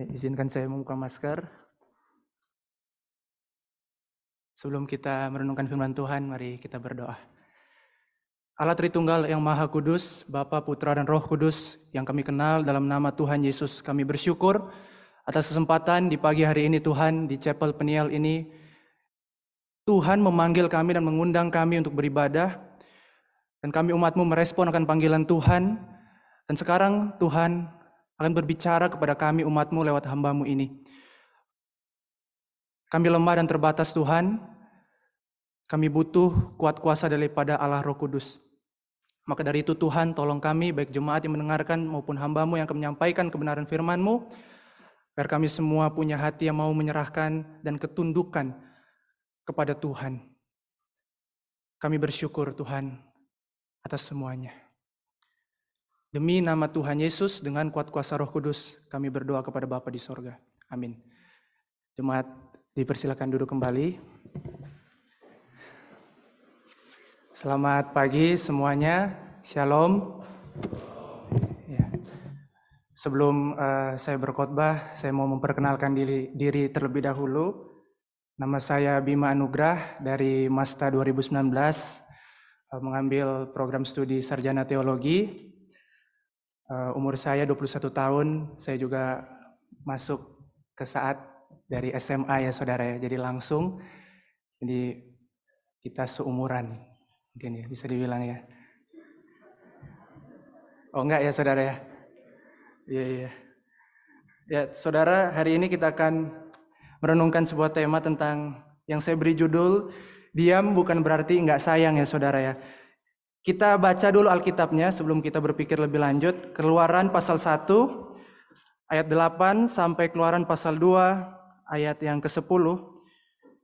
Ya, izinkan saya membuka masker. Sebelum kita merenungkan firman Tuhan, mari kita berdoa. Allah Tritunggal yang Maha Kudus, Bapa, Putra, dan Roh Kudus yang kami kenal dalam nama Tuhan Yesus, kami bersyukur atas kesempatan di pagi hari ini Tuhan, di Chapel Peniel ini, Tuhan memanggil kami dan mengundang kami untuk beribadah, dan kami umatmu merespon akan panggilan Tuhan, dan sekarang Tuhan akan berbicara kepada kami umatmu lewat hambamu ini. Kami lemah dan terbatas Tuhan, kami butuh kuat kuasa daripada Allah Roh Kudus. Maka dari itu Tuhan tolong kami baik jemaat yang mendengarkan maupun hambamu yang akan menyampaikan kebenaran firmanmu. Biar kami semua punya hati yang mau menyerahkan dan ketundukan kepada Tuhan. Kami bersyukur Tuhan atas semuanya. Demi nama Tuhan Yesus dengan kuat kuasa roh kudus kami berdoa kepada Bapa di sorga. Amin. Jemaat dipersilakan duduk kembali. Selamat pagi semuanya. Shalom. Ya. Sebelum uh, saya berkhotbah, saya mau memperkenalkan diri, diri terlebih dahulu. Nama saya Bima Anugrah dari Masta 2019, uh, eh, mengambil program studi Sarjana Teologi. Uh, umur saya 21 tahun, saya juga masuk ke saat dari SMA ya saudara ya, jadi langsung. Jadi kita seumuran Mungkin ya, bisa dibilang ya. Oh enggak ya saudara ya? Iya, iya. Ya saudara, hari ini kita akan merenungkan sebuah tema tentang yang saya beri judul, diam bukan berarti enggak sayang ya saudara ya. Kita baca dulu Alkitabnya sebelum kita berpikir lebih lanjut. Keluaran pasal 1 ayat 8 sampai keluaran pasal 2 ayat yang ke-10.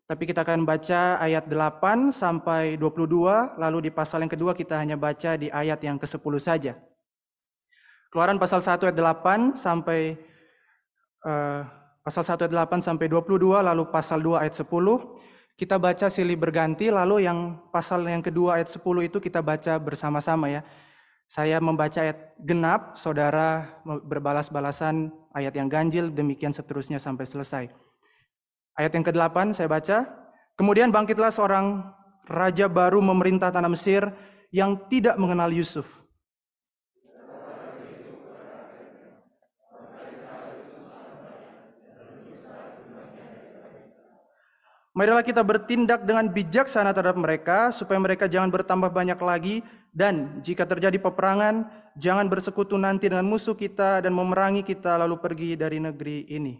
Tapi kita akan baca ayat 8 sampai 22, lalu di pasal yang kedua kita hanya baca di ayat yang ke-10 saja. Keluaran pasal 1 ayat 8 sampai uh, pasal 1 ayat 8 sampai 22, lalu pasal 2 ayat 10. Kita baca silih berganti, lalu yang pasal yang kedua ayat 10 itu kita baca bersama-sama ya. Saya membaca ayat genap, saudara berbalas-balasan ayat yang ganjil, demikian seterusnya sampai selesai. Ayat yang ke-8 saya baca. Kemudian bangkitlah seorang raja baru memerintah tanah Mesir yang tidak mengenal Yusuf. Marilah kita bertindak dengan bijaksana terhadap mereka, supaya mereka jangan bertambah banyak lagi, dan jika terjadi peperangan, jangan bersekutu nanti dengan musuh kita dan memerangi kita lalu pergi dari negeri ini.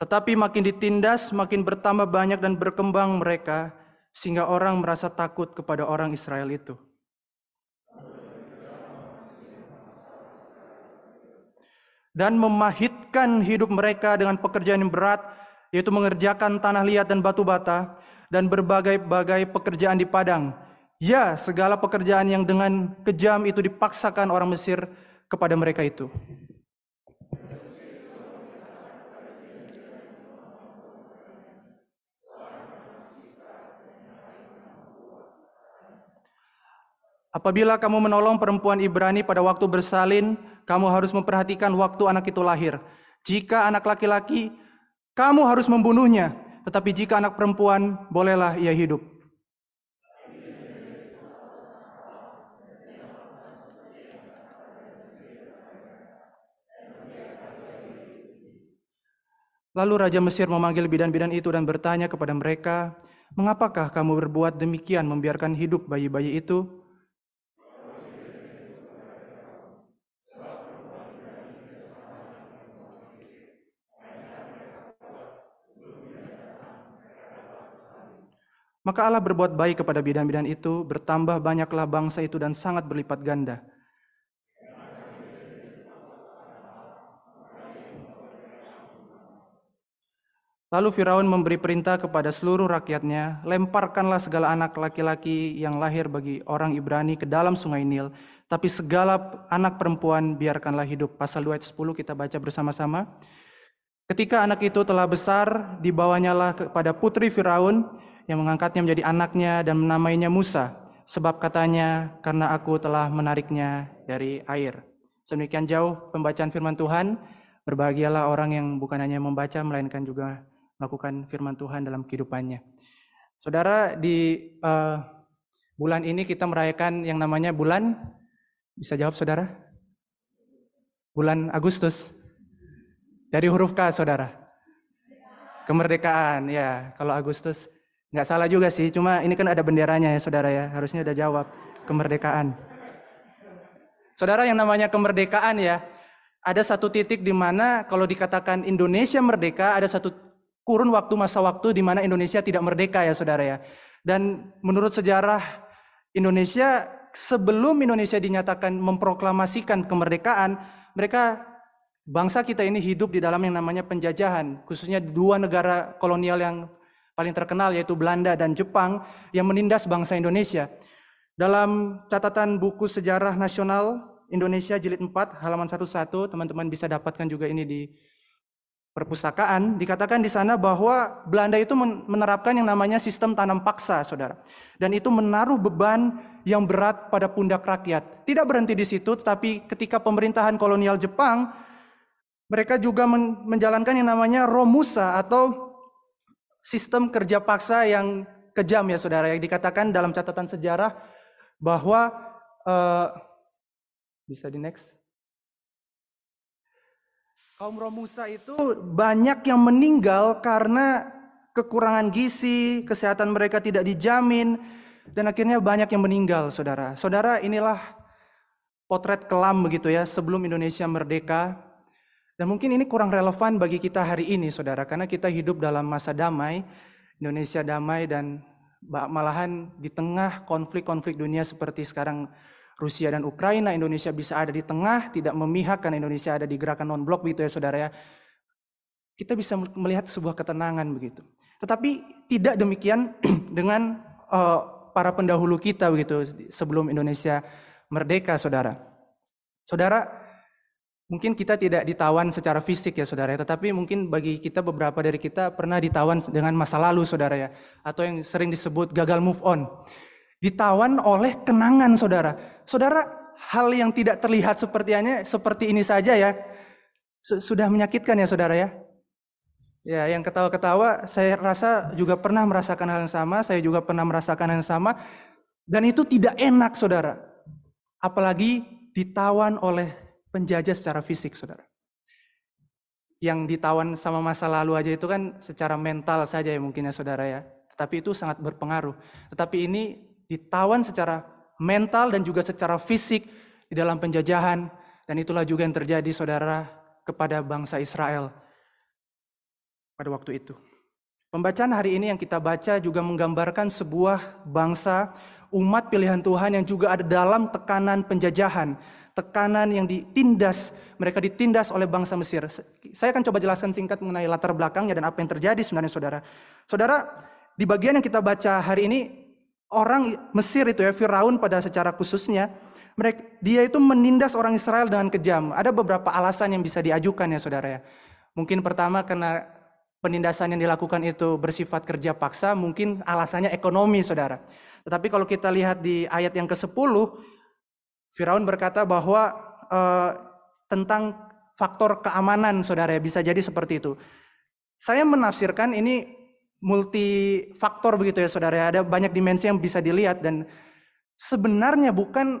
Tetapi makin ditindas, makin bertambah banyak dan berkembang mereka, sehingga orang merasa takut kepada orang Israel itu. Dan memahitkan hidup mereka dengan pekerjaan yang berat, yaitu mengerjakan tanah liat dan batu bata, dan berbagai-bagai pekerjaan di padang. Ya, segala pekerjaan yang dengan kejam itu dipaksakan orang Mesir kepada mereka itu. Apabila kamu menolong perempuan Ibrani pada waktu bersalin, kamu harus memperhatikan waktu anak itu lahir. Jika anak laki-laki, kamu harus membunuhnya. Tetapi jika anak perempuan, bolehlah ia hidup. Lalu Raja Mesir memanggil bidan-bidan itu dan bertanya kepada mereka, Mengapakah kamu berbuat demikian membiarkan hidup bayi-bayi itu? Maka Allah berbuat baik kepada bidan-bidan itu, bertambah banyaklah bangsa itu dan sangat berlipat ganda. Lalu Firaun memberi perintah kepada seluruh rakyatnya, lemparkanlah segala anak laki-laki yang lahir bagi orang Ibrani ke dalam sungai Nil, tapi segala anak perempuan biarkanlah hidup. Pasal 2 ayat 10 kita baca bersama-sama. Ketika anak itu telah besar, dibawanyalah kepada putri Firaun yang mengangkatnya menjadi anaknya dan menamainya Musa, sebab katanya, karena aku telah menariknya dari air. Sedemikian jauh pembacaan firman Tuhan, berbahagialah orang yang bukan hanya membaca, melainkan juga melakukan firman Tuhan dalam kehidupannya. Saudara, di uh, bulan ini kita merayakan yang namanya bulan, bisa jawab saudara? Bulan Agustus. Dari huruf K, saudara. Kemerdekaan, ya. Kalau Agustus, nggak salah juga sih. Cuma ini kan ada benderanya ya, saudara ya. Harusnya ada jawab kemerdekaan. Saudara yang namanya kemerdekaan ya, ada satu titik di mana kalau dikatakan Indonesia merdeka, ada satu kurun waktu masa waktu di mana Indonesia tidak merdeka ya, saudara ya. Dan menurut sejarah Indonesia sebelum Indonesia dinyatakan memproklamasikan kemerdekaan, mereka Bangsa kita ini hidup di dalam yang namanya penjajahan, khususnya dua negara kolonial yang paling terkenal yaitu Belanda dan Jepang yang menindas bangsa Indonesia. Dalam catatan buku sejarah nasional Indonesia jilid 4 halaman 11 teman-teman bisa dapatkan juga ini di perpustakaan dikatakan di sana bahwa Belanda itu menerapkan yang namanya sistem tanam paksa, Saudara. Dan itu menaruh beban yang berat pada pundak rakyat. Tidak berhenti di situ, tetapi ketika pemerintahan kolonial Jepang mereka juga menjalankan yang namanya romusa atau sistem kerja paksa yang kejam ya saudara. Yang dikatakan dalam catatan sejarah bahwa uh, bisa di next. Kaum romusa itu banyak yang meninggal karena kekurangan gizi kesehatan mereka tidak dijamin dan akhirnya banyak yang meninggal saudara. Saudara inilah potret kelam begitu ya sebelum Indonesia merdeka dan mungkin ini kurang relevan bagi kita hari ini, saudara, karena kita hidup dalam masa damai, Indonesia damai, dan malahan di tengah konflik-konflik dunia seperti sekarang Rusia dan Ukraina, Indonesia bisa ada di tengah, tidak memihak karena Indonesia ada di gerakan non-blok begitu ya saudara ya. Kita bisa melihat sebuah ketenangan begitu. Tetapi tidak demikian dengan uh, para pendahulu kita begitu sebelum Indonesia merdeka saudara. Saudara, Mungkin kita tidak ditawan secara fisik ya saudara ya, tetapi mungkin bagi kita beberapa dari kita pernah ditawan dengan masa lalu saudara ya, atau yang sering disebut gagal move on. Ditawan oleh kenangan saudara. Saudara, hal yang tidak terlihat sepertinya seperti ini saja ya, sudah menyakitkan ya saudara ya. Ya, yang ketawa-ketawa, saya rasa juga pernah merasakan hal yang sama, saya juga pernah merasakan hal yang sama, dan itu tidak enak saudara. Apalagi ditawan oleh penjajah secara fisik, saudara. Yang ditawan sama masa lalu aja itu kan secara mental saja ya mungkin ya saudara ya. Tetapi itu sangat berpengaruh. Tetapi ini ditawan secara mental dan juga secara fisik di dalam penjajahan. Dan itulah juga yang terjadi saudara kepada bangsa Israel pada waktu itu. Pembacaan hari ini yang kita baca juga menggambarkan sebuah bangsa umat pilihan Tuhan yang juga ada dalam tekanan penjajahan tekanan yang ditindas, mereka ditindas oleh bangsa Mesir. Saya akan coba jelaskan singkat mengenai latar belakangnya dan apa yang terjadi sebenarnya saudara. Saudara, di bagian yang kita baca hari ini, orang Mesir itu ya, Firaun pada secara khususnya, mereka, dia itu menindas orang Israel dengan kejam. Ada beberapa alasan yang bisa diajukan ya saudara ya. Mungkin pertama karena penindasan yang dilakukan itu bersifat kerja paksa, mungkin alasannya ekonomi saudara. Tetapi kalau kita lihat di ayat yang ke-10, Firaun berkata bahwa uh, tentang faktor keamanan saudara bisa jadi seperti itu. Saya menafsirkan ini multifaktor begitu ya saudara ada banyak dimensi yang bisa dilihat dan sebenarnya bukan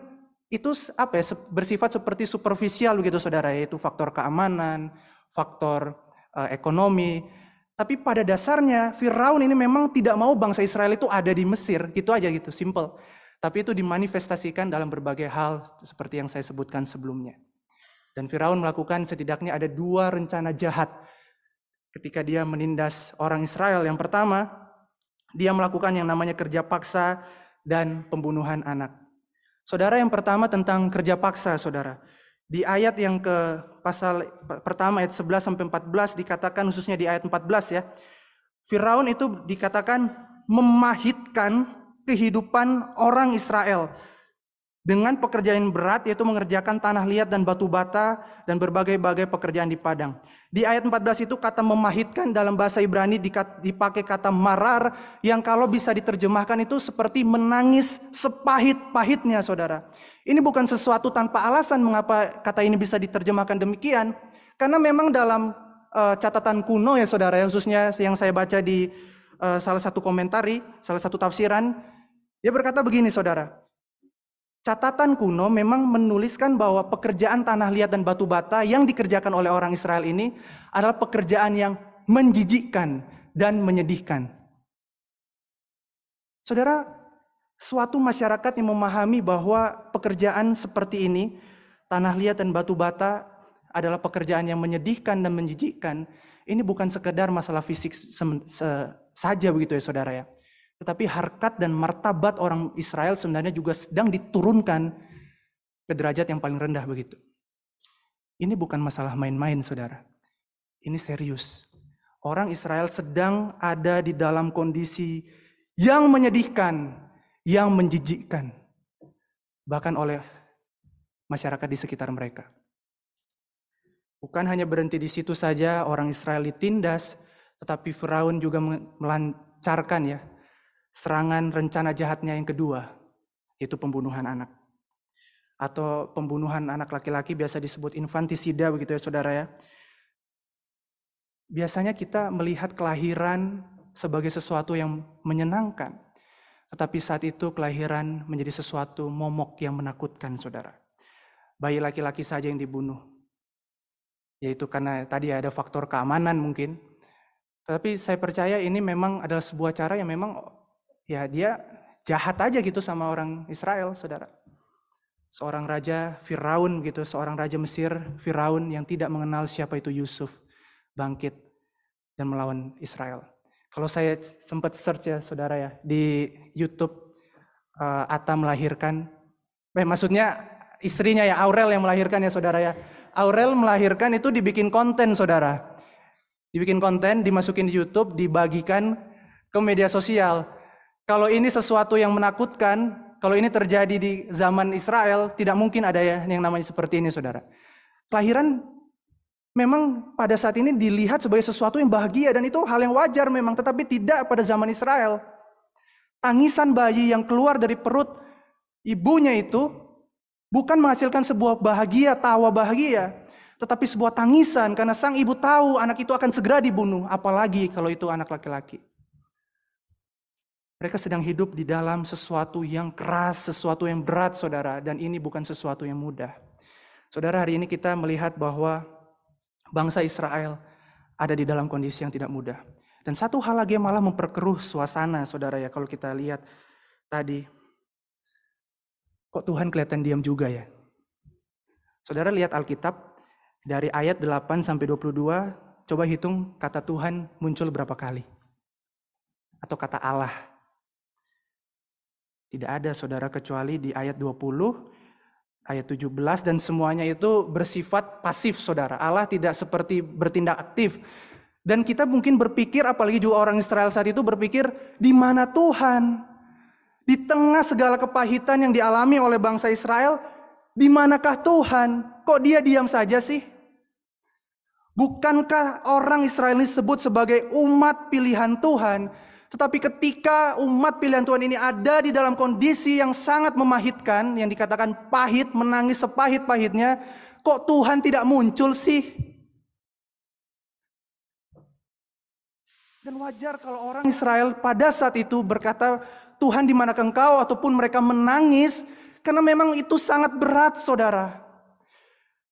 itu apa ya bersifat seperti superficial begitu saudara yaitu faktor keamanan, faktor uh, ekonomi. Tapi pada dasarnya Firaun ini memang tidak mau bangsa Israel itu ada di Mesir, gitu aja gitu, simple. Tapi itu dimanifestasikan dalam berbagai hal seperti yang saya sebutkan sebelumnya. Dan Firaun melakukan setidaknya ada dua rencana jahat ketika dia menindas orang Israel. Yang pertama, dia melakukan yang namanya kerja paksa dan pembunuhan anak. Saudara yang pertama tentang kerja paksa, saudara. Di ayat yang ke pasal pertama ayat 11 sampai 14 dikatakan khususnya di ayat 14 ya. Firaun itu dikatakan memahitkan kehidupan orang Israel. dengan pekerjaan berat yaitu mengerjakan tanah liat dan batu bata dan berbagai-bagai pekerjaan di padang. Di ayat 14 itu kata memahitkan dalam bahasa Ibrani dipakai kata marar yang kalau bisa diterjemahkan itu seperti menangis sepahit-pahitnya saudara. Ini bukan sesuatu tanpa alasan mengapa kata ini bisa diterjemahkan demikian. Karena memang dalam uh, catatan kuno ya saudara, khususnya yang saya baca di uh, salah satu komentari, salah satu tafsiran, dia berkata begini saudara, Catatan kuno memang menuliskan bahwa pekerjaan tanah liat dan batu bata yang dikerjakan oleh orang Israel ini adalah pekerjaan yang menjijikkan dan menyedihkan. Saudara, suatu masyarakat yang memahami bahwa pekerjaan seperti ini, tanah liat dan batu bata adalah pekerjaan yang menyedihkan dan menjijikkan, ini bukan sekedar masalah fisik saja begitu ya saudara ya. Tetapi harkat dan martabat orang Israel sebenarnya juga sedang diturunkan ke derajat yang paling rendah begitu. Ini bukan masalah main-main saudara. Ini serius. Orang Israel sedang ada di dalam kondisi yang menyedihkan, yang menjijikkan. Bahkan oleh masyarakat di sekitar mereka. Bukan hanya berhenti di situ saja orang Israel ditindas, tetapi Firaun juga melancarkan ya serangan rencana jahatnya yang kedua, yaitu pembunuhan anak. Atau pembunuhan anak laki-laki biasa disebut infantisida begitu ya saudara ya. Biasanya kita melihat kelahiran sebagai sesuatu yang menyenangkan. Tetapi saat itu kelahiran menjadi sesuatu momok yang menakutkan saudara. Bayi laki-laki saja yang dibunuh. Yaitu karena tadi ada faktor keamanan mungkin. Tapi saya percaya ini memang adalah sebuah cara yang memang ya dia jahat aja gitu sama orang Israel, saudara. Seorang raja Firaun gitu, seorang raja Mesir Firaun yang tidak mengenal siapa itu Yusuf bangkit dan melawan Israel. Kalau saya sempat search ya saudara ya di YouTube uh, Atta melahirkan, eh, maksudnya istrinya ya Aurel yang melahirkan ya saudara ya. Aurel melahirkan itu dibikin konten saudara. Dibikin konten, dimasukin di YouTube, dibagikan ke media sosial. Kalau ini sesuatu yang menakutkan, kalau ini terjadi di zaman Israel, tidak mungkin ada ya yang namanya seperti ini, saudara. Kelahiran memang pada saat ini dilihat sebagai sesuatu yang bahagia dan itu hal yang wajar memang, tetapi tidak pada zaman Israel. Tangisan bayi yang keluar dari perut ibunya itu bukan menghasilkan sebuah bahagia, tawa bahagia, tetapi sebuah tangisan karena sang ibu tahu anak itu akan segera dibunuh, apalagi kalau itu anak laki-laki. Mereka sedang hidup di dalam sesuatu yang keras, sesuatu yang berat, saudara, dan ini bukan sesuatu yang mudah. Saudara, hari ini kita melihat bahwa bangsa Israel ada di dalam kondisi yang tidak mudah. Dan satu hal lagi yang malah memperkeruh suasana, saudara ya, kalau kita lihat tadi. Kok Tuhan kelihatan diam juga ya? Saudara lihat Alkitab, dari ayat 8 sampai 22, coba hitung kata Tuhan muncul berapa kali. Atau kata Allah tidak ada saudara kecuali di ayat 20, ayat 17 dan semuanya itu bersifat pasif saudara. Allah tidak seperti bertindak aktif. Dan kita mungkin berpikir apalagi juga orang Israel saat itu berpikir di mana Tuhan? Di tengah segala kepahitan yang dialami oleh bangsa Israel, di manakah Tuhan? Kok dia diam saja sih? Bukankah orang Israel disebut sebagai umat pilihan Tuhan? Tetapi ketika umat pilihan Tuhan ini ada di dalam kondisi yang sangat memahitkan, yang dikatakan pahit, menangis sepahit-pahitnya, kok Tuhan tidak muncul sih? Dan wajar kalau orang Israel pada saat itu berkata, Tuhan di mana engkau? Ataupun mereka menangis, karena memang itu sangat berat saudara.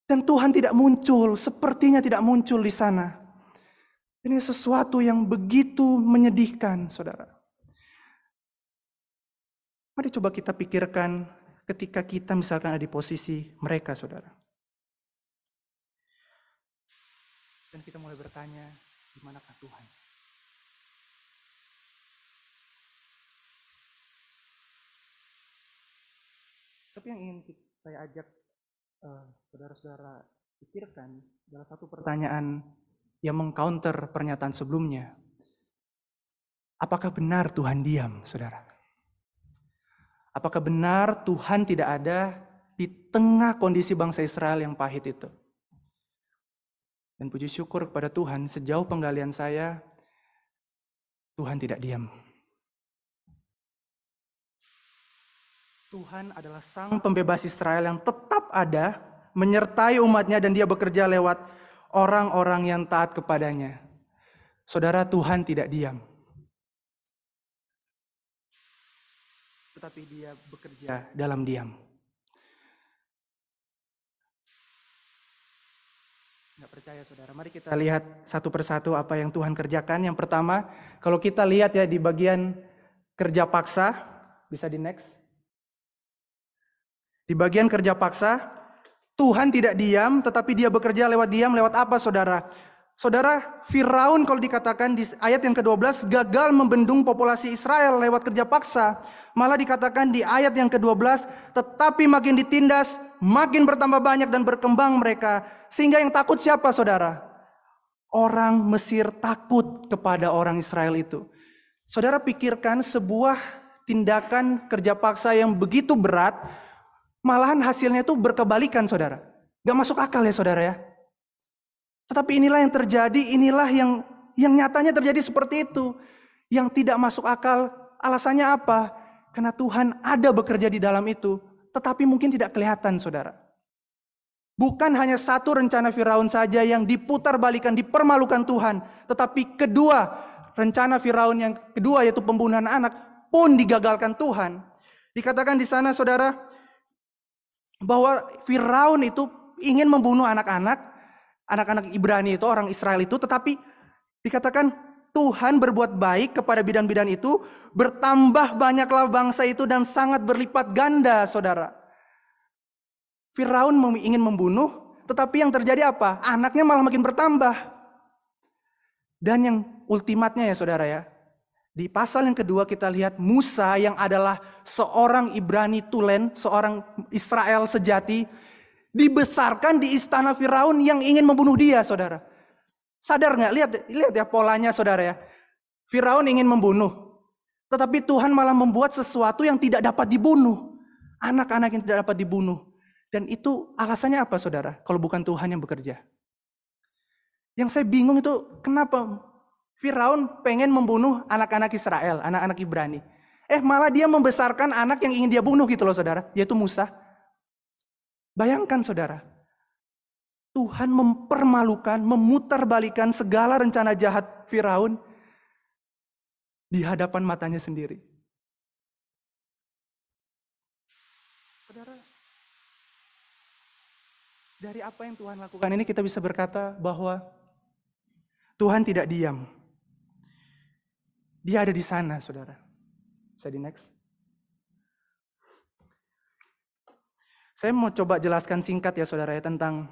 Dan Tuhan tidak muncul, sepertinya tidak muncul di sana. Ini sesuatu yang begitu menyedihkan, saudara. Mari coba kita pikirkan ketika kita misalkan ada di posisi mereka, saudara. Dan kita mulai bertanya, di manakah Tuhan? Tapi yang ingin saya ajak uh, saudara-saudara pikirkan adalah satu pertanyaan yang mengcounter pernyataan sebelumnya. Apakah benar Tuhan diam, saudara? Apakah benar Tuhan tidak ada di tengah kondisi bangsa Israel yang pahit itu? Dan puji syukur kepada Tuhan, sejauh penggalian saya, Tuhan tidak diam. Tuhan adalah sang pembebas Israel yang tetap ada, menyertai umatnya dan dia bekerja lewat orang-orang yang taat kepadanya. Saudara, Tuhan tidak diam. Tetapi dia bekerja dalam diam. Nggak percaya saudara. Mari kita lihat satu persatu apa yang Tuhan kerjakan. Yang pertama, kalau kita lihat ya di bagian kerja paksa, bisa di next. Di bagian kerja paksa, Tuhan tidak diam, tetapi dia bekerja lewat diam, lewat apa saudara? Saudara, Firaun kalau dikatakan di ayat yang ke-12 gagal membendung populasi Israel lewat kerja paksa. Malah dikatakan di ayat yang ke-12, tetapi makin ditindas, makin bertambah banyak dan berkembang mereka. Sehingga yang takut siapa saudara? Orang Mesir takut kepada orang Israel itu. Saudara pikirkan sebuah tindakan kerja paksa yang begitu berat, malahan hasilnya itu berkebalikan saudara. Gak masuk akal ya saudara ya. Tetapi inilah yang terjadi, inilah yang yang nyatanya terjadi seperti itu. Yang tidak masuk akal, alasannya apa? Karena Tuhan ada bekerja di dalam itu, tetapi mungkin tidak kelihatan saudara. Bukan hanya satu rencana Firaun saja yang diputar balikan, dipermalukan Tuhan. Tetapi kedua, rencana Firaun yang kedua yaitu pembunuhan anak pun digagalkan Tuhan. Dikatakan di sana saudara, bahwa Firaun itu ingin membunuh anak-anak, anak-anak Ibrani itu, orang Israel itu, tetapi dikatakan Tuhan berbuat baik kepada bidan-bidan itu, bertambah banyaklah bangsa itu dan sangat berlipat ganda, saudara. Firaun ingin membunuh, tetapi yang terjadi apa? Anaknya malah makin bertambah. Dan yang ultimatnya ya saudara ya, di pasal yang kedua kita lihat Musa yang adalah seorang Ibrani tulen, seorang Israel sejati, dibesarkan di istana Firaun yang ingin membunuh dia, saudara. Sadar nggak? Lihat, lihat ya polanya, saudara ya. Firaun ingin membunuh, tetapi Tuhan malah membuat sesuatu yang tidak dapat dibunuh. Anak-anak yang tidak dapat dibunuh. Dan itu alasannya apa, saudara? Kalau bukan Tuhan yang bekerja. Yang saya bingung itu kenapa Firaun pengen membunuh anak-anak Israel, anak-anak Ibrani. Eh malah dia membesarkan anak yang ingin dia bunuh gitu loh saudara, yaitu Musa. Bayangkan saudara, Tuhan mempermalukan, memutarbalikan segala rencana jahat Firaun di hadapan matanya sendiri. Saudara, dari apa yang Tuhan lakukan ini kita bisa berkata bahwa Tuhan tidak diam. Dia ada di sana, saudara. Saya di next. Saya mau coba jelaskan singkat ya saudara ya tentang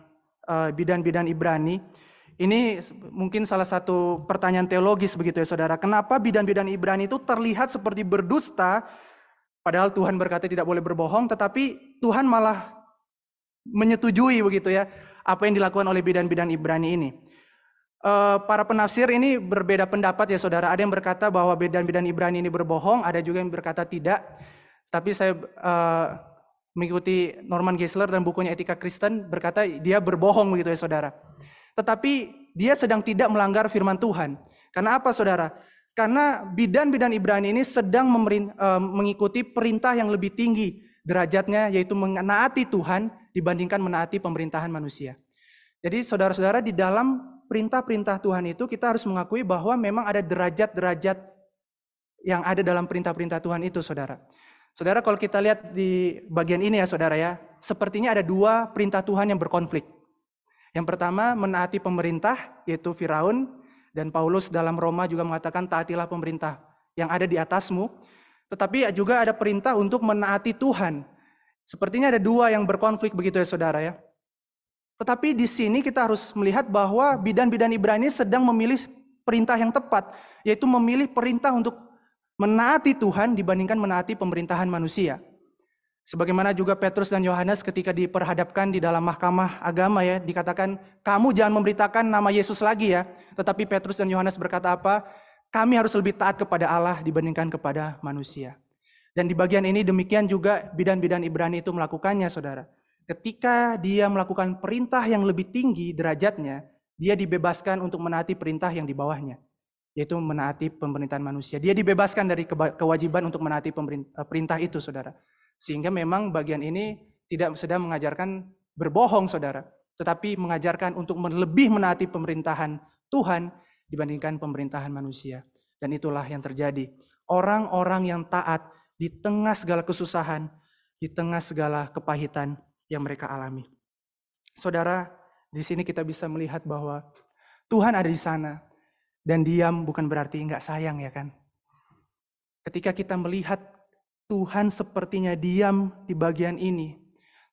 uh, bidan-bidan Ibrani. Ini mungkin salah satu pertanyaan teologis begitu ya saudara. Kenapa bidan-bidan Ibrani itu terlihat seperti berdusta padahal Tuhan berkata tidak boleh berbohong tetapi Tuhan malah menyetujui begitu ya apa yang dilakukan oleh bidan-bidan Ibrani ini. Uh, para penafsir ini berbeda pendapat ya saudara. Ada yang berkata bahwa bidan-bidan Ibrani ini berbohong, ada juga yang berkata tidak. Tapi saya uh, mengikuti Norman Geisler dan bukunya Etika Kristen berkata dia berbohong begitu ya saudara. Tetapi dia sedang tidak melanggar firman Tuhan. Karena apa saudara? Karena bidan-bidan Ibrani ini sedang memerin, uh, mengikuti perintah yang lebih tinggi derajatnya yaitu menaati Tuhan dibandingkan menaati pemerintahan manusia. Jadi saudara-saudara di dalam perintah-perintah Tuhan itu kita harus mengakui bahwa memang ada derajat-derajat yang ada dalam perintah-perintah Tuhan itu saudara. Saudara kalau kita lihat di bagian ini ya saudara ya, sepertinya ada dua perintah Tuhan yang berkonflik. Yang pertama menaati pemerintah yaitu Firaun dan Paulus dalam Roma juga mengatakan taatilah pemerintah yang ada di atasmu. Tetapi juga ada perintah untuk menaati Tuhan. Sepertinya ada dua yang berkonflik begitu ya saudara ya. Tetapi di sini kita harus melihat bahwa bidan-bidan Ibrani sedang memilih perintah yang tepat, yaitu memilih perintah untuk menaati Tuhan dibandingkan menaati pemerintahan manusia. Sebagaimana juga Petrus dan Yohanes ketika diperhadapkan di dalam mahkamah agama ya, dikatakan kamu jangan memberitakan nama Yesus lagi ya. Tetapi Petrus dan Yohanes berkata apa? Kami harus lebih taat kepada Allah dibandingkan kepada manusia. Dan di bagian ini demikian juga bidan-bidan Ibrani itu melakukannya, saudara. Ketika dia melakukan perintah yang lebih tinggi derajatnya, dia dibebaskan untuk menaati perintah yang di bawahnya, yaitu menaati pemerintahan manusia. Dia dibebaskan dari kewajiban untuk menaati eh, perintah itu, saudara. Sehingga memang bagian ini tidak sedang mengajarkan berbohong, saudara, tetapi mengajarkan untuk lebih menaati pemerintahan Tuhan dibandingkan pemerintahan manusia. Dan itulah yang terjadi. Orang-orang yang taat di tengah segala kesusahan, di tengah segala kepahitan yang mereka alami. Saudara, di sini kita bisa melihat bahwa Tuhan ada di sana. Dan diam bukan berarti nggak sayang ya kan. Ketika kita melihat Tuhan sepertinya diam di bagian ini.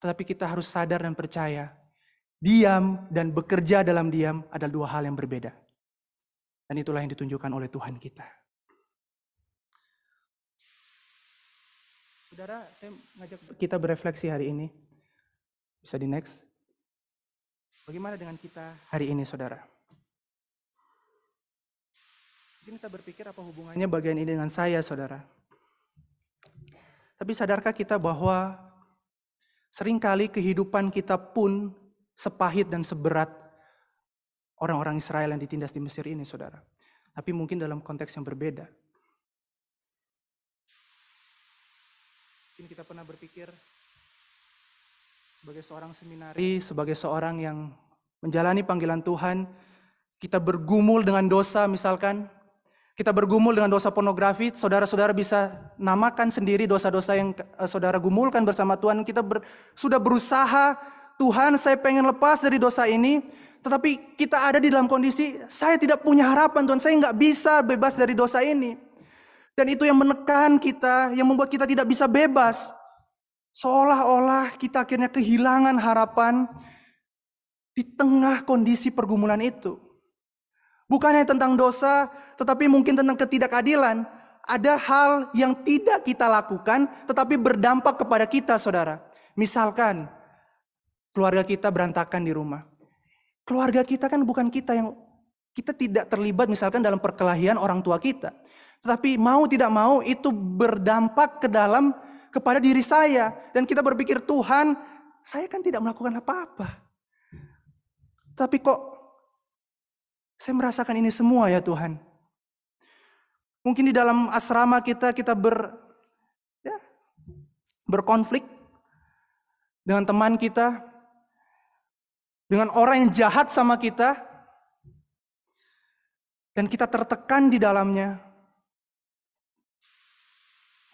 Tetapi kita harus sadar dan percaya. Diam dan bekerja dalam diam adalah dua hal yang berbeda. Dan itulah yang ditunjukkan oleh Tuhan kita. Saudara, saya mengajak kita berefleksi hari ini. Bisa di next. Bagaimana dengan kita hari ini, saudara? Mungkin kita berpikir apa hubungannya bagian ini dengan saya, saudara. Tapi sadarkah kita bahwa sering kali kehidupan kita pun sepahit dan seberat orang-orang Israel yang ditindas di Mesir ini, saudara. Tapi mungkin dalam konteks yang berbeda. Mungkin kita pernah berpikir sebagai seorang seminari, sebagai seorang yang menjalani panggilan Tuhan, kita bergumul dengan dosa misalkan, kita bergumul dengan dosa pornografi, saudara-saudara bisa namakan sendiri dosa-dosa yang eh, saudara gumulkan bersama Tuhan. Kita ber, sudah berusaha, Tuhan saya pengen lepas dari dosa ini, tetapi kita ada di dalam kondisi, saya tidak punya harapan Tuhan, saya nggak bisa bebas dari dosa ini. Dan itu yang menekan kita, yang membuat kita tidak bisa bebas. Seolah-olah kita akhirnya kehilangan harapan di tengah kondisi pergumulan itu. Bukannya tentang dosa, tetapi mungkin tentang ketidakadilan. Ada hal yang tidak kita lakukan, tetapi berdampak kepada kita, saudara. Misalkan, keluarga kita berantakan di rumah. Keluarga kita kan bukan kita yang kita tidak terlibat misalkan dalam perkelahian orang tua kita. Tetapi mau tidak mau itu berdampak ke dalam kepada diri saya. Dan kita berpikir Tuhan saya kan tidak melakukan apa-apa. Tapi kok saya merasakan ini semua ya Tuhan. Mungkin di dalam asrama kita kita ber ya, berkonflik dengan teman kita, dengan orang yang jahat sama kita, dan kita tertekan di dalamnya.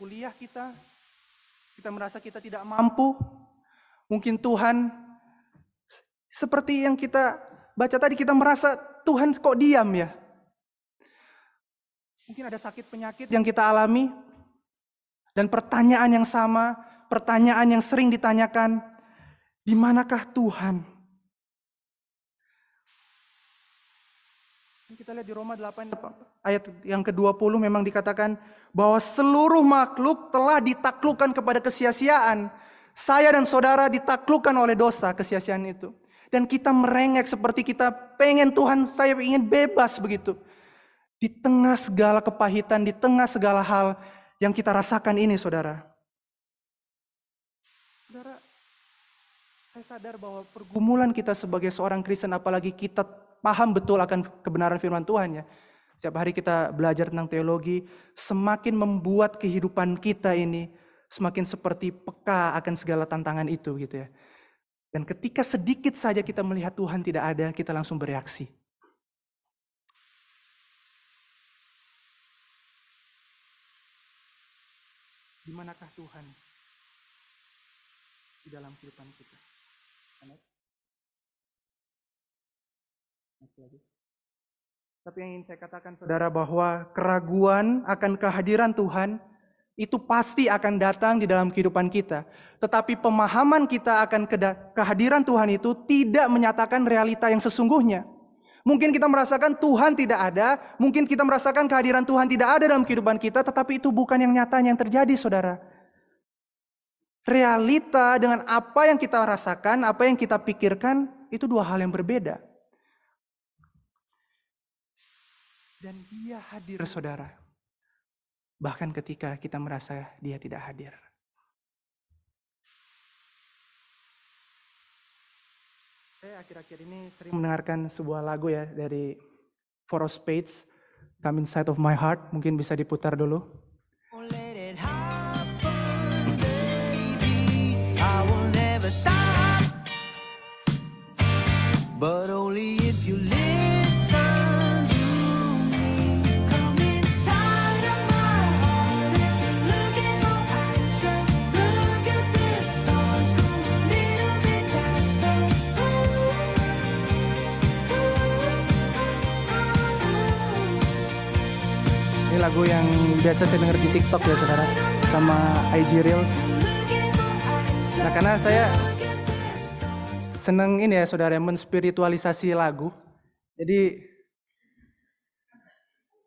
Kuliah kita, kita merasa kita tidak mampu. Mungkin Tuhan, seperti yang kita baca tadi, kita merasa Tuhan kok diam ya. Mungkin ada sakit penyakit yang kita alami, dan pertanyaan yang sama, pertanyaan yang sering ditanyakan, di manakah Tuhan? Kita lihat di Roma 8 ayat yang ke-20 memang dikatakan bahwa seluruh makhluk telah ditaklukkan kepada kesia-siaan. Saya dan saudara ditaklukkan oleh dosa kesia-siaan itu. Dan kita merengek seperti kita pengen Tuhan saya ingin bebas begitu. Di tengah segala kepahitan, di tengah segala hal yang kita rasakan ini saudara. Saudara, saya sadar bahwa pergumulan kita sebagai seorang Kristen apalagi kita paham betul akan kebenaran firman Tuhan ya. Setiap hari kita belajar tentang teologi, semakin membuat kehidupan kita ini semakin seperti peka akan segala tantangan itu gitu ya. Dan ketika sedikit saja kita melihat Tuhan tidak ada, kita langsung bereaksi. Di manakah Tuhan di dalam kehidupan kita? Tapi yang ingin saya katakan saudara bahwa keraguan akan kehadiran Tuhan itu pasti akan datang di dalam kehidupan kita. Tetapi pemahaman kita akan kehadiran Tuhan itu tidak menyatakan realita yang sesungguhnya. Mungkin kita merasakan Tuhan tidak ada, mungkin kita merasakan kehadiran Tuhan tidak ada dalam kehidupan kita, tetapi itu bukan yang nyata yang terjadi, saudara. Realita dengan apa yang kita rasakan, apa yang kita pikirkan, itu dua hal yang berbeda. Dan dia hadir saudara. bahkan ketika kita merasa dia tidak hadir. Saya akhir-akhir ini sering mendengarkan sebuah lagu ya dari Four of Spades, Come Inside of My Heart, mungkin bisa diputar dulu. Oh. But only if you listen lagu yang biasa saya dengar di TikTok ya saudara, sama IG Reels. Nah karena saya seneng ini ya saudara menspiritualisasi lagu. Jadi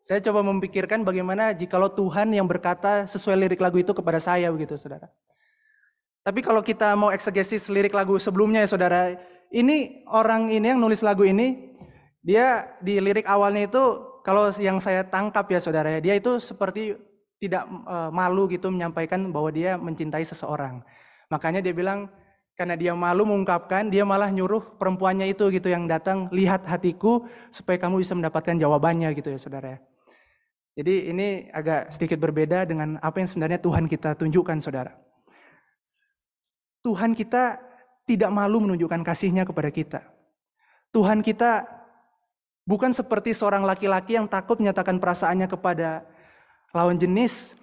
saya coba memikirkan bagaimana jikalau Tuhan yang berkata sesuai lirik lagu itu kepada saya begitu saudara. Tapi kalau kita mau eksegesis lirik lagu sebelumnya ya saudara, ini orang ini yang nulis lagu ini, dia di lirik awalnya itu kalau yang saya tangkap ya saudara ya, dia itu seperti tidak eh, malu gitu menyampaikan bahwa dia mencintai seseorang. Makanya dia bilang karena dia malu mengungkapkan, dia malah nyuruh perempuannya itu gitu yang datang lihat hatiku supaya kamu bisa mendapatkan jawabannya gitu ya saudara. Jadi ini agak sedikit berbeda dengan apa yang sebenarnya Tuhan kita tunjukkan saudara. Tuhan kita tidak malu menunjukkan kasihnya kepada kita. Tuhan kita bukan seperti seorang laki-laki yang takut menyatakan perasaannya kepada lawan jenis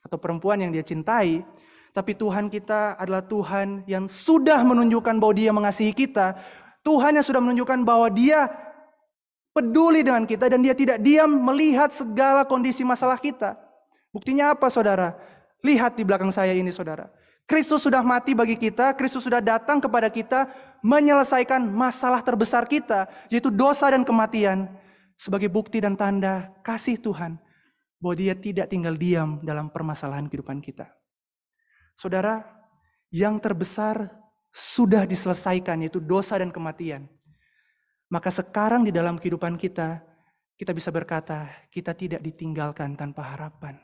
atau perempuan yang dia cintai, tapi Tuhan kita adalah Tuhan yang sudah menunjukkan bahwa Dia mengasihi kita. Tuhan yang sudah menunjukkan bahwa Dia peduli dengan kita dan Dia tidak diam melihat segala kondisi masalah kita. Buktinya apa, saudara? Lihat di belakang saya ini, saudara. Kristus sudah mati bagi kita, Kristus sudah datang kepada kita menyelesaikan masalah terbesar kita, yaitu dosa dan kematian, sebagai bukti dan tanda kasih Tuhan bahwa Dia tidak tinggal diam dalam permasalahan kehidupan kita. Saudara, yang terbesar sudah diselesaikan, yaitu dosa dan kematian. Maka sekarang di dalam kehidupan kita, kita bisa berkata, kita tidak ditinggalkan tanpa harapan.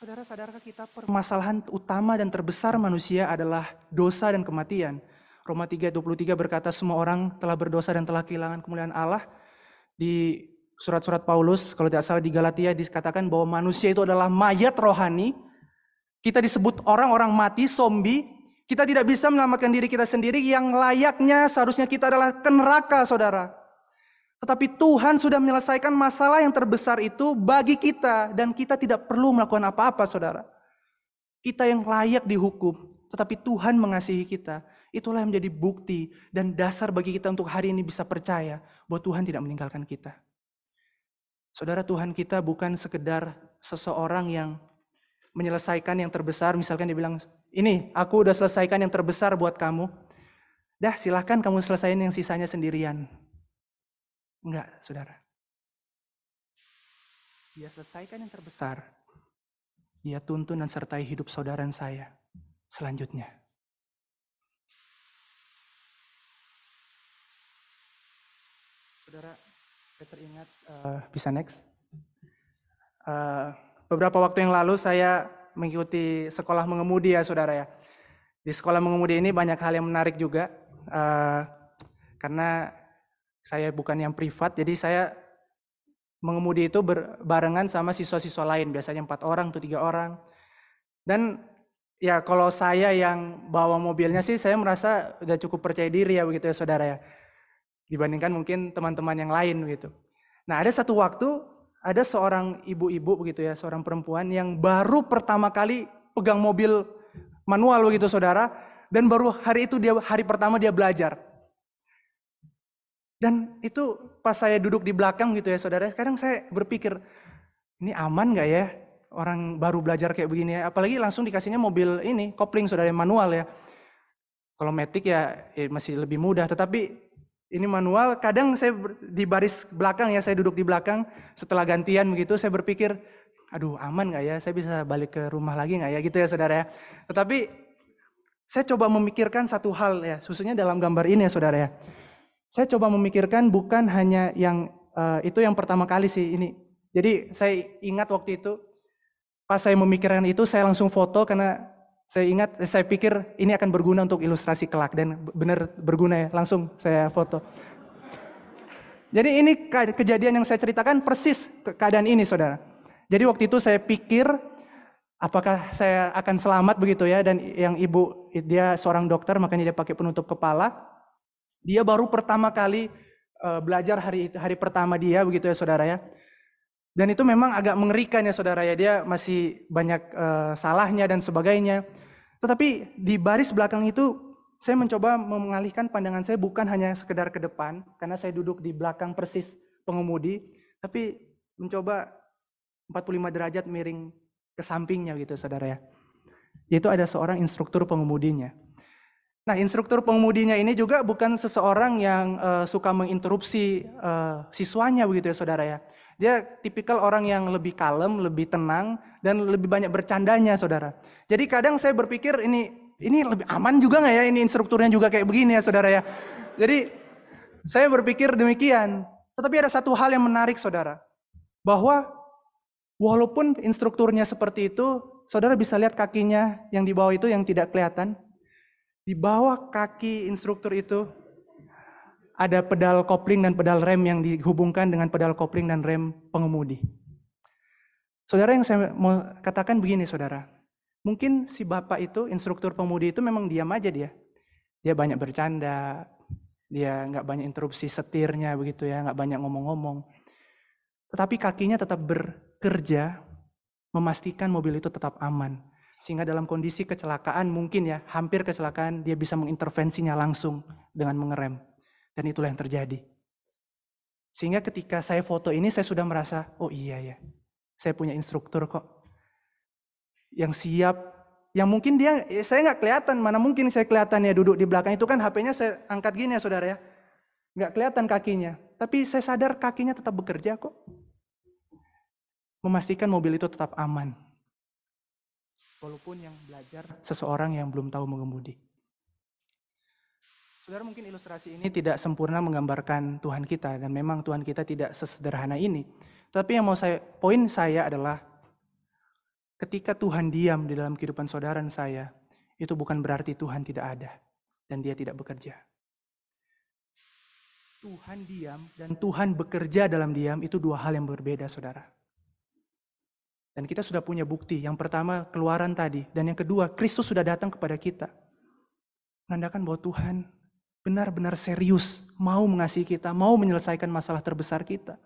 Saudara, sadarkah kita permasalahan utama dan terbesar manusia adalah dosa dan kematian? Roma 3:23 berkata semua orang telah berdosa dan telah kehilangan kemuliaan Allah. Di surat-surat Paulus, kalau tidak salah di Galatia dikatakan bahwa manusia itu adalah mayat rohani. Kita disebut orang-orang mati, zombie. Kita tidak bisa menyelamatkan diri kita sendiri yang layaknya seharusnya kita adalah ke neraka, saudara. Tetapi Tuhan sudah menyelesaikan masalah yang terbesar itu bagi kita dan kita tidak perlu melakukan apa-apa saudara. Kita yang layak dihukum, tetapi Tuhan mengasihi kita. Itulah yang menjadi bukti dan dasar bagi kita untuk hari ini bisa percaya bahwa Tuhan tidak meninggalkan kita. Saudara Tuhan kita bukan sekedar seseorang yang menyelesaikan yang terbesar, misalkan dia bilang, ini aku udah selesaikan yang terbesar buat kamu. Dah silahkan kamu selesaiin yang sisanya sendirian. Enggak, saudara. Dia selesaikan yang terbesar. Dia tuntun dan sertai hidup saudara dan saya selanjutnya. Saudara, saya teringat, uh, bisa next. Uh, beberapa waktu yang lalu saya mengikuti sekolah mengemudi ya saudara ya. Di sekolah mengemudi ini banyak hal yang menarik juga. Uh, karena saya bukan yang privat, jadi saya mengemudi itu berbarengan sama siswa-siswa lain, biasanya empat orang atau tiga orang. Dan ya kalau saya yang bawa mobilnya sih, saya merasa udah cukup percaya diri ya begitu ya saudara ya. Dibandingkan mungkin teman-teman yang lain begitu. Nah ada satu waktu, ada seorang ibu-ibu begitu ya, seorang perempuan yang baru pertama kali pegang mobil manual begitu saudara, dan baru hari itu dia hari pertama dia belajar. Dan itu pas saya duduk di belakang gitu ya saudara, kadang saya berpikir, ini aman gak ya orang baru belajar kayak begini ya. Apalagi langsung dikasihnya mobil ini, kopling saudara manual ya. Kalau metik ya, ya masih lebih mudah, tetapi ini manual, kadang saya di baris belakang ya, saya duduk di belakang, setelah gantian begitu saya berpikir, aduh aman gak ya, saya bisa balik ke rumah lagi gak ya gitu ya saudara ya. Tetapi saya coba memikirkan satu hal ya, khususnya dalam gambar ini ya saudara ya. Saya coba memikirkan bukan hanya yang uh, itu yang pertama kali sih ini Jadi saya ingat waktu itu pas saya memikirkan itu saya langsung foto karena saya ingat saya pikir ini akan berguna untuk ilustrasi kelak dan benar berguna ya langsung saya foto. Jadi ini ke- kejadian yang saya ceritakan persis ke- keadaan ini saudara. Jadi waktu itu saya pikir apakah saya akan selamat begitu ya dan yang ibu dia seorang dokter makanya dia pakai penutup kepala. Dia baru pertama kali eh, belajar hari hari pertama dia begitu ya saudara ya. Dan itu memang agak mengerikan ya saudara ya dia masih banyak eh, salahnya dan sebagainya. Tetapi di baris belakang itu saya mencoba mengalihkan pandangan saya bukan hanya sekedar ke depan karena saya duduk di belakang persis pengemudi, tapi mencoba 45 derajat miring ke sampingnya gitu saudara ya. Yaitu ada seorang instruktur pengemudinya. Nah, instruktur pengemudinya ini juga bukan seseorang yang eh, suka menginterupsi eh, siswanya begitu ya saudara ya. Dia tipikal orang yang lebih kalem, lebih tenang, dan lebih banyak bercandanya saudara. Jadi kadang saya berpikir ini ini lebih aman juga nggak ya ini instrukturnya juga kayak begini ya saudara ya. Jadi saya berpikir demikian. Tetapi ada satu hal yang menarik saudara. Bahwa walaupun instrukturnya seperti itu, saudara bisa lihat kakinya yang di bawah itu yang tidak kelihatan. Di bawah kaki instruktur itu ada pedal kopling dan pedal rem yang dihubungkan dengan pedal kopling dan rem pengemudi. Saudara yang saya mau katakan begini saudara. Mungkin si bapak itu, instruktur pengemudi itu memang diam aja dia. Dia banyak bercanda, dia nggak banyak interupsi setirnya begitu ya, nggak banyak ngomong-ngomong. Tetapi kakinya tetap bekerja memastikan mobil itu tetap aman. Sehingga dalam kondisi kecelakaan mungkin ya, hampir kecelakaan, dia bisa mengintervensinya langsung dengan mengerem. Dan itulah yang terjadi. Sehingga ketika saya foto ini saya sudah merasa, oh iya ya, saya punya instruktur kok. Yang siap, yang mungkin dia, eh, saya nggak kelihatan, mana mungkin saya kelihatan ya duduk di belakang itu kan HP-nya saya angkat gini ya saudara ya. Nggak kelihatan kakinya, tapi saya sadar kakinya tetap bekerja kok. Memastikan mobil itu tetap aman. Walaupun yang belajar seseorang yang belum tahu mengemudi. Saudara mungkin ilustrasi ini tidak sempurna menggambarkan Tuhan kita dan memang Tuhan kita tidak sesederhana ini. Tapi yang mau saya poin saya adalah ketika Tuhan diam di dalam kehidupan saudara dan saya, itu bukan berarti Tuhan tidak ada dan dia tidak bekerja. Tuhan diam dan Tuhan bekerja dalam diam itu dua hal yang berbeda, Saudara. Dan kita sudah punya bukti. Yang pertama keluaran tadi dan yang kedua Kristus sudah datang kepada kita. Menandakan bahwa Tuhan benar-benar serius mau mengasihi kita, mau menyelesaikan masalah terbesar kita.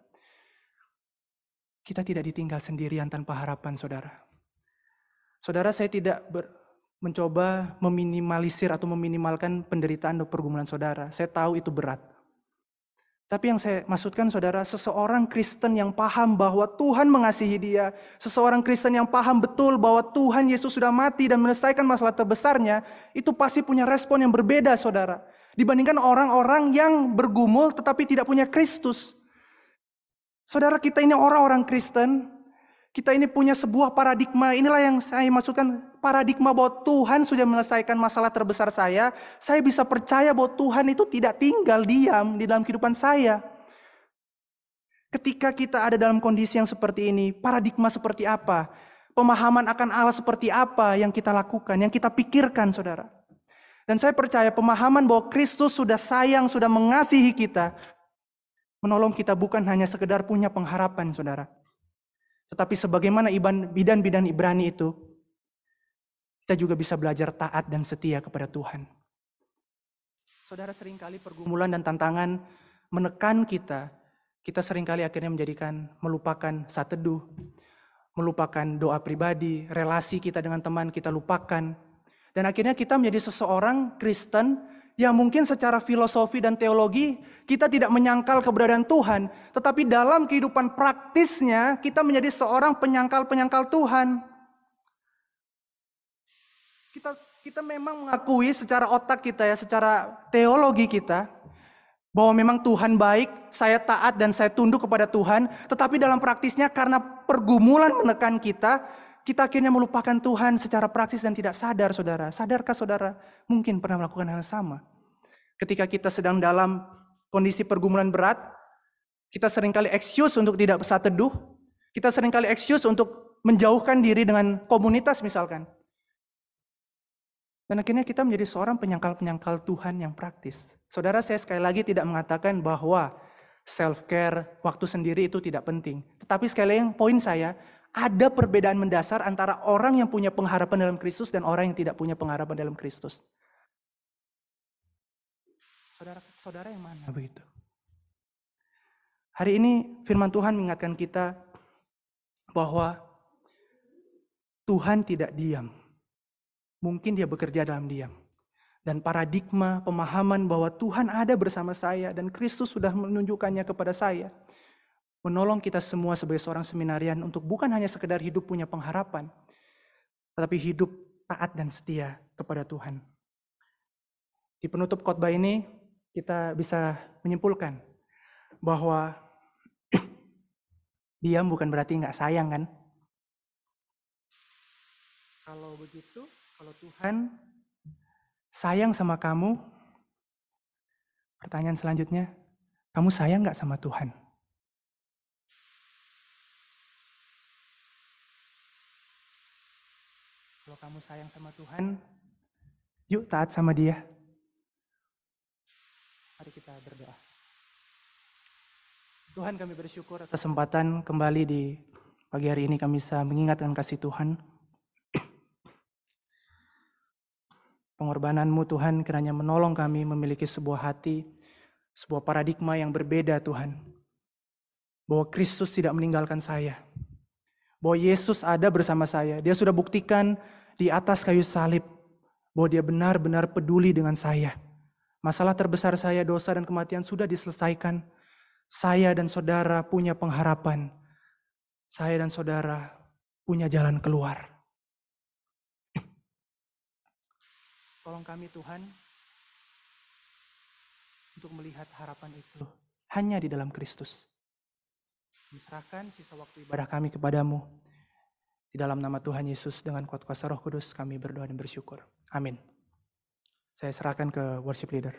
Kita tidak ditinggal sendirian tanpa harapan, saudara. Saudara, saya tidak ber- mencoba meminimalisir atau meminimalkan penderitaan dan pergumulan saudara. Saya tahu itu berat. Tapi yang saya maksudkan saudara, seseorang Kristen yang paham bahwa Tuhan mengasihi dia, seseorang Kristen yang paham betul bahwa Tuhan Yesus sudah mati dan menyelesaikan masalah terbesarnya, itu pasti punya respon yang berbeda saudara. Dibandingkan orang-orang yang bergumul tetapi tidak punya Kristus. Saudara kita ini orang-orang Kristen, kita ini punya sebuah paradigma, inilah yang saya maksudkan paradigma bahwa Tuhan sudah menyelesaikan masalah terbesar saya, saya bisa percaya bahwa Tuhan itu tidak tinggal diam di dalam kehidupan saya. Ketika kita ada dalam kondisi yang seperti ini, paradigma seperti apa? Pemahaman akan Allah seperti apa yang kita lakukan, yang kita pikirkan saudara. Dan saya percaya pemahaman bahwa Kristus sudah sayang, sudah mengasihi kita, menolong kita bukan hanya sekedar punya pengharapan saudara. Tetapi sebagaimana bidan-bidan Ibrani itu, kita juga bisa belajar taat dan setia kepada Tuhan. Saudara sering kali pergumulan dan tantangan menekan kita. Kita sering kali akhirnya menjadikan melupakan saat teduh, melupakan doa pribadi, relasi kita dengan teman kita lupakan. Dan akhirnya kita menjadi seseorang Kristen yang mungkin secara filosofi dan teologi kita tidak menyangkal keberadaan Tuhan, tetapi dalam kehidupan praktisnya kita menjadi seorang penyangkal-penyangkal Tuhan. Kita kita memang mengakui secara otak kita ya, secara teologi kita bahwa memang Tuhan baik, saya taat dan saya tunduk kepada Tuhan, tetapi dalam praktisnya karena pergumulan menekan kita, kita akhirnya melupakan Tuhan secara praktis dan tidak sadar saudara. Sadarkah saudara mungkin pernah melakukan hal yang sama? Ketika kita sedang dalam kondisi pergumulan berat, kita sering kali excuse untuk tidak saat teduh, Kita sering kali excuse untuk menjauhkan diri dengan komunitas misalkan. Dan akhirnya kita menjadi seorang penyangkal-penyangkal Tuhan yang praktis. Saudara saya sekali lagi tidak mengatakan bahwa self-care, waktu sendiri itu tidak penting. Tetapi sekali lagi poin saya, ada perbedaan mendasar antara orang yang punya pengharapan dalam Kristus dan orang yang tidak punya pengharapan dalam Kristus. Saudara, saudara yang mana begitu? Hari ini firman Tuhan mengingatkan kita bahwa Tuhan tidak diam. Mungkin dia bekerja dalam diam. Dan paradigma pemahaman bahwa Tuhan ada bersama saya dan Kristus sudah menunjukkannya kepada saya. Menolong kita semua sebagai seorang seminarian untuk bukan hanya sekedar hidup punya pengharapan. Tetapi hidup taat dan setia kepada Tuhan. Di penutup khotbah ini kita bisa menyimpulkan bahwa diam bukan berarti nggak sayang kan? Kalau begitu, kalau Tuhan sayang sama kamu, pertanyaan selanjutnya, kamu sayang nggak sama Tuhan? Kalau kamu sayang sama Tuhan, yuk taat sama Dia. Mari kita berdoa. Tuhan kami bersyukur atas kesempatan kembali di pagi hari ini kami bisa mengingatkan kasih Tuhan. Pengorbananmu Tuhan kiranya menolong kami memiliki sebuah hati, sebuah paradigma yang berbeda Tuhan. Bahwa Kristus tidak meninggalkan saya. Bahwa Yesus ada bersama saya. Dia sudah buktikan di atas kayu salib bahwa dia benar-benar peduli dengan saya. Masalah terbesar saya, dosa dan kematian sudah diselesaikan. Saya dan saudara punya pengharapan. Saya dan saudara punya jalan keluar. Tolong kami Tuhan untuk melihat harapan itu hanya di dalam Kristus. Serahkan sisa waktu ibadah kami kepadamu. Di dalam nama Tuhan Yesus dengan kuat kuasa roh kudus kami berdoa dan bersyukur. Amin. Saya serahkan ke worship leader.